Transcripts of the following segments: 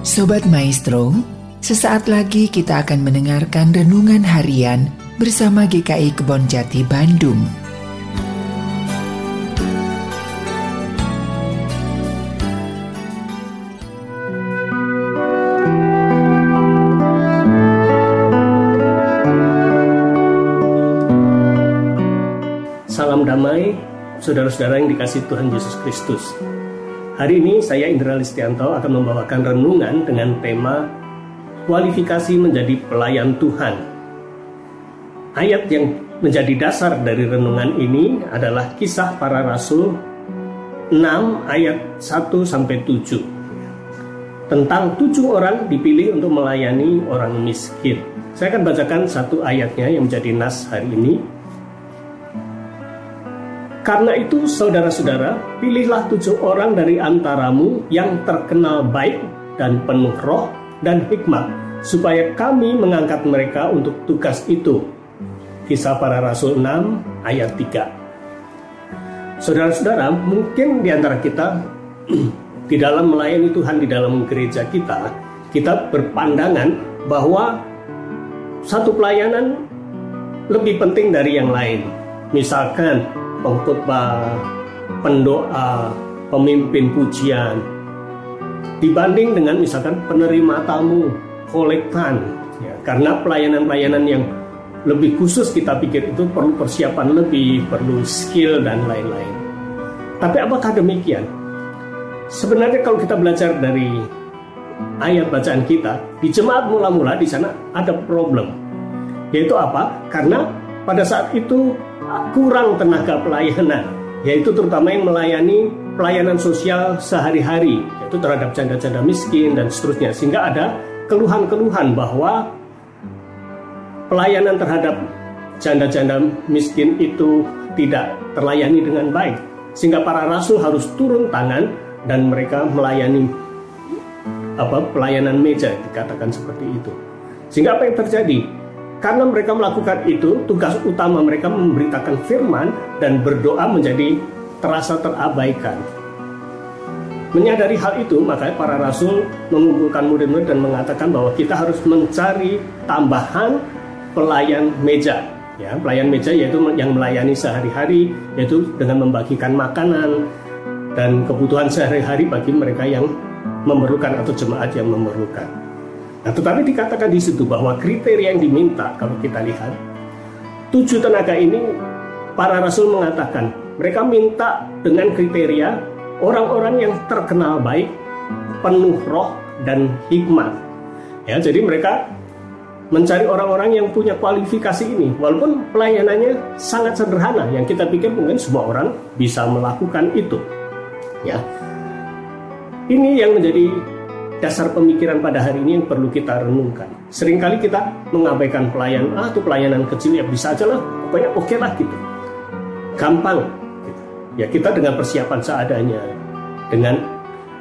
Sobat Maestro, sesaat lagi kita akan mendengarkan renungan harian bersama GKI Kebon Jati Bandung. Salam damai, saudara-saudara yang dikasih Tuhan Yesus Kristus. Hari ini saya Indra Listianto akan membawakan renungan dengan tema kualifikasi menjadi pelayan Tuhan. Ayat yang menjadi dasar dari renungan ini adalah kisah para rasul 6 ayat 1 sampai 7. Tentang tujuh orang dipilih untuk melayani orang miskin. Saya akan bacakan satu ayatnya yang menjadi nas hari ini karena itu, saudara-saudara, pilihlah tujuh orang dari antaramu yang terkenal baik dan penuh roh dan hikmat, supaya kami mengangkat mereka untuk tugas itu. Kisah para Rasul 6 ayat 3. Saudara-saudara, mungkin di antara kita di dalam melayani Tuhan di dalam gereja kita, kita berpandangan bahwa satu pelayanan lebih penting dari yang lain. Misalkan pengkhotbah, pendoa, pemimpin pujian dibanding dengan misalkan penerima tamu, kolektan ya, karena pelayanan-pelayanan yang lebih khusus kita pikir itu perlu persiapan lebih, perlu skill dan lain-lain. Tapi apakah demikian? Sebenarnya kalau kita belajar dari ayat bacaan kita, di jemaat mula-mula di sana ada problem. Yaitu apa? Karena pada saat itu kurang tenaga pelayanan, yaitu terutama yang melayani pelayanan sosial sehari-hari, yaitu terhadap janda-janda miskin dan seterusnya. Sehingga ada keluhan-keluhan bahwa pelayanan terhadap janda-janda miskin itu tidak terlayani dengan baik. Sehingga para rasul harus turun tangan dan mereka melayani apa pelayanan meja dikatakan seperti itu. Sehingga apa yang terjadi? Karena mereka melakukan itu, tugas utama mereka memberitakan firman dan berdoa menjadi terasa terabaikan. Menyadari hal itu, maka para rasul mengumpulkan murid-murid dan mengatakan bahwa kita harus mencari tambahan pelayan meja. Ya, pelayan meja yaitu yang melayani sehari-hari, yaitu dengan membagikan makanan dan kebutuhan sehari-hari bagi mereka yang memerlukan atau jemaat yang memerlukan. Nah, tetapi dikatakan di situ bahwa kriteria yang diminta kalau kita lihat tujuh tenaga ini para rasul mengatakan mereka minta dengan kriteria orang-orang yang terkenal baik, penuh roh dan hikmat. Ya, jadi mereka mencari orang-orang yang punya kualifikasi ini walaupun pelayanannya sangat sederhana yang kita pikir mungkin semua orang bisa melakukan itu. Ya. Ini yang menjadi dasar pemikiran pada hari ini yang perlu kita renungkan. Seringkali kita mengabaikan pelayan, ah itu pelayanan kecil ya bisa aja lah, pokoknya oke okay lah gitu. Gampang. Gitu. Ya kita dengan persiapan seadanya, dengan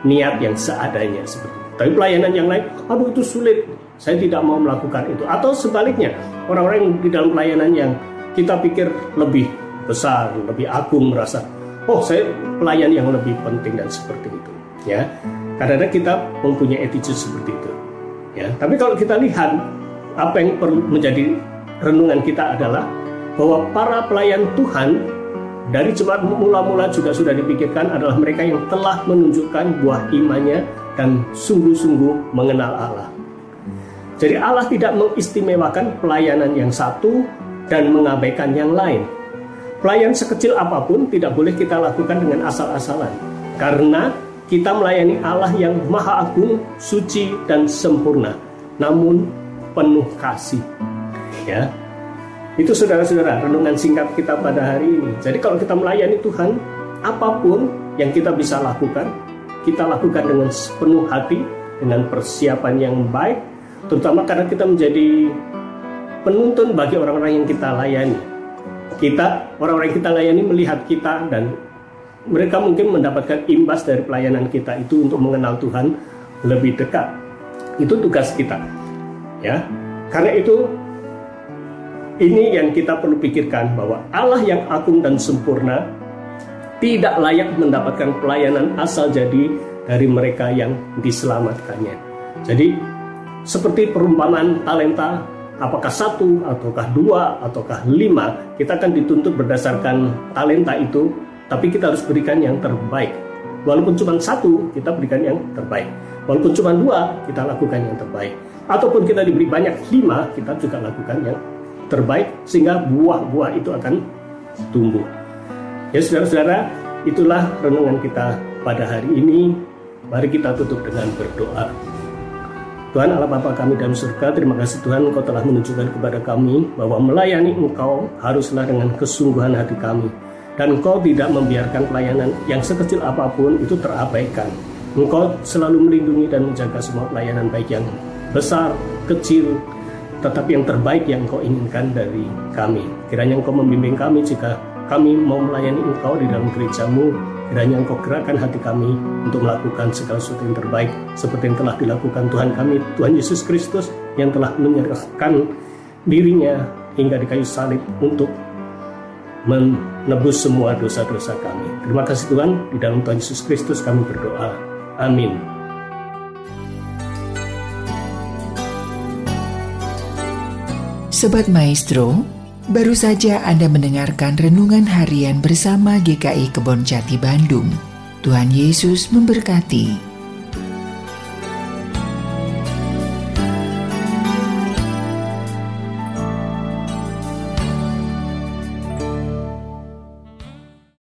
niat yang seadanya seperti itu. Tapi pelayanan yang lain, aduh itu sulit, saya tidak mau melakukan itu. Atau sebaliknya, orang-orang yang di dalam pelayanan yang kita pikir lebih besar, lebih agung merasa, oh saya pelayan yang lebih penting dan seperti itu. Ya, karena kita mempunyai attitude seperti itu. Ya, tapi kalau kita lihat apa yang perlu menjadi renungan kita adalah bahwa para pelayan Tuhan dari jemaat mula-mula juga sudah dipikirkan adalah mereka yang telah menunjukkan buah imannya dan sungguh-sungguh mengenal Allah. Jadi Allah tidak mengistimewakan pelayanan yang satu dan mengabaikan yang lain. Pelayan sekecil apa pun tidak boleh kita lakukan dengan asal-asalan. Karena kita melayani Allah yang maha agung, suci, dan sempurna, namun penuh kasih. Ya, itu saudara-saudara renungan singkat kita pada hari ini. Jadi kalau kita melayani Tuhan, apa pun yang kita bisa lakukan, kita lakukan dengan sepenuh hati, dengan persiapan yang baik, terutama karena kita menjadi penuntun bagi orang-orang yang kita layani. Kita, orang-orang yang kita layani melihat kita dan mereka mungkin mendapatkan imbas dari pelayanan kita itu untuk mengenal Tuhan lebih dekat. Itu tugas kita. Ya. Karena itu ini yang kita perlu pikirkan bahwa Allah yang agung dan sempurna tidak layak mendapatkan pelayanan asal jadi dari mereka yang diselamatkannya. Jadi seperti perumpamaan talenta, apakah satu, ataukah dua, ataukah lima, kita akan dituntut berdasarkan talenta itu, tapi kita harus berikan yang terbaik. Walaupun cuma satu, kita berikan yang terbaik. Walaupun cuma dua, kita lakukan yang terbaik. Ataupun kita diberi banyak lima, kita juga lakukan yang terbaik, sehingga buah-buah itu akan tumbuh. Ya saudara-saudara, itulah renungan kita pada hari ini. Mari kita tutup dengan berdoa. Tuhan Allah Bapa kami dalam surga, terima kasih Tuhan Engkau telah menunjukkan kepada kami bahwa melayani Engkau haruslah dengan kesungguhan hati kami. Dan Engkau tidak membiarkan pelayanan yang sekecil apa pun itu terabaikan. Engkau selalu melindungi dan menjaga semua pelayanan baik yang besar, kecil, tetapi yang terbaik yang Engkau inginkan dari kami. Kiranya Engkau membimbing kami jika kami mau melayani Engkau di dalam gerejamu, Kiranya Engkau gerakkan hati kami untuk melakukan segala sesuatu yang terbaik seperti yang telah dilakukan Tuhan kami, Tuhan Yesus Kristus yang telah menyerahkan dirinya hingga di kayu salib untuk menebus semua dosa-dosa kami. Terima kasih Tuhan, di dalam Tuhan Yesus Kristus kami berdoa. Amin. Sobat Maestro, Baru saja Anda mendengarkan renungan harian bersama GKI Kebon Jati Bandung. Tuhan Yesus memberkati.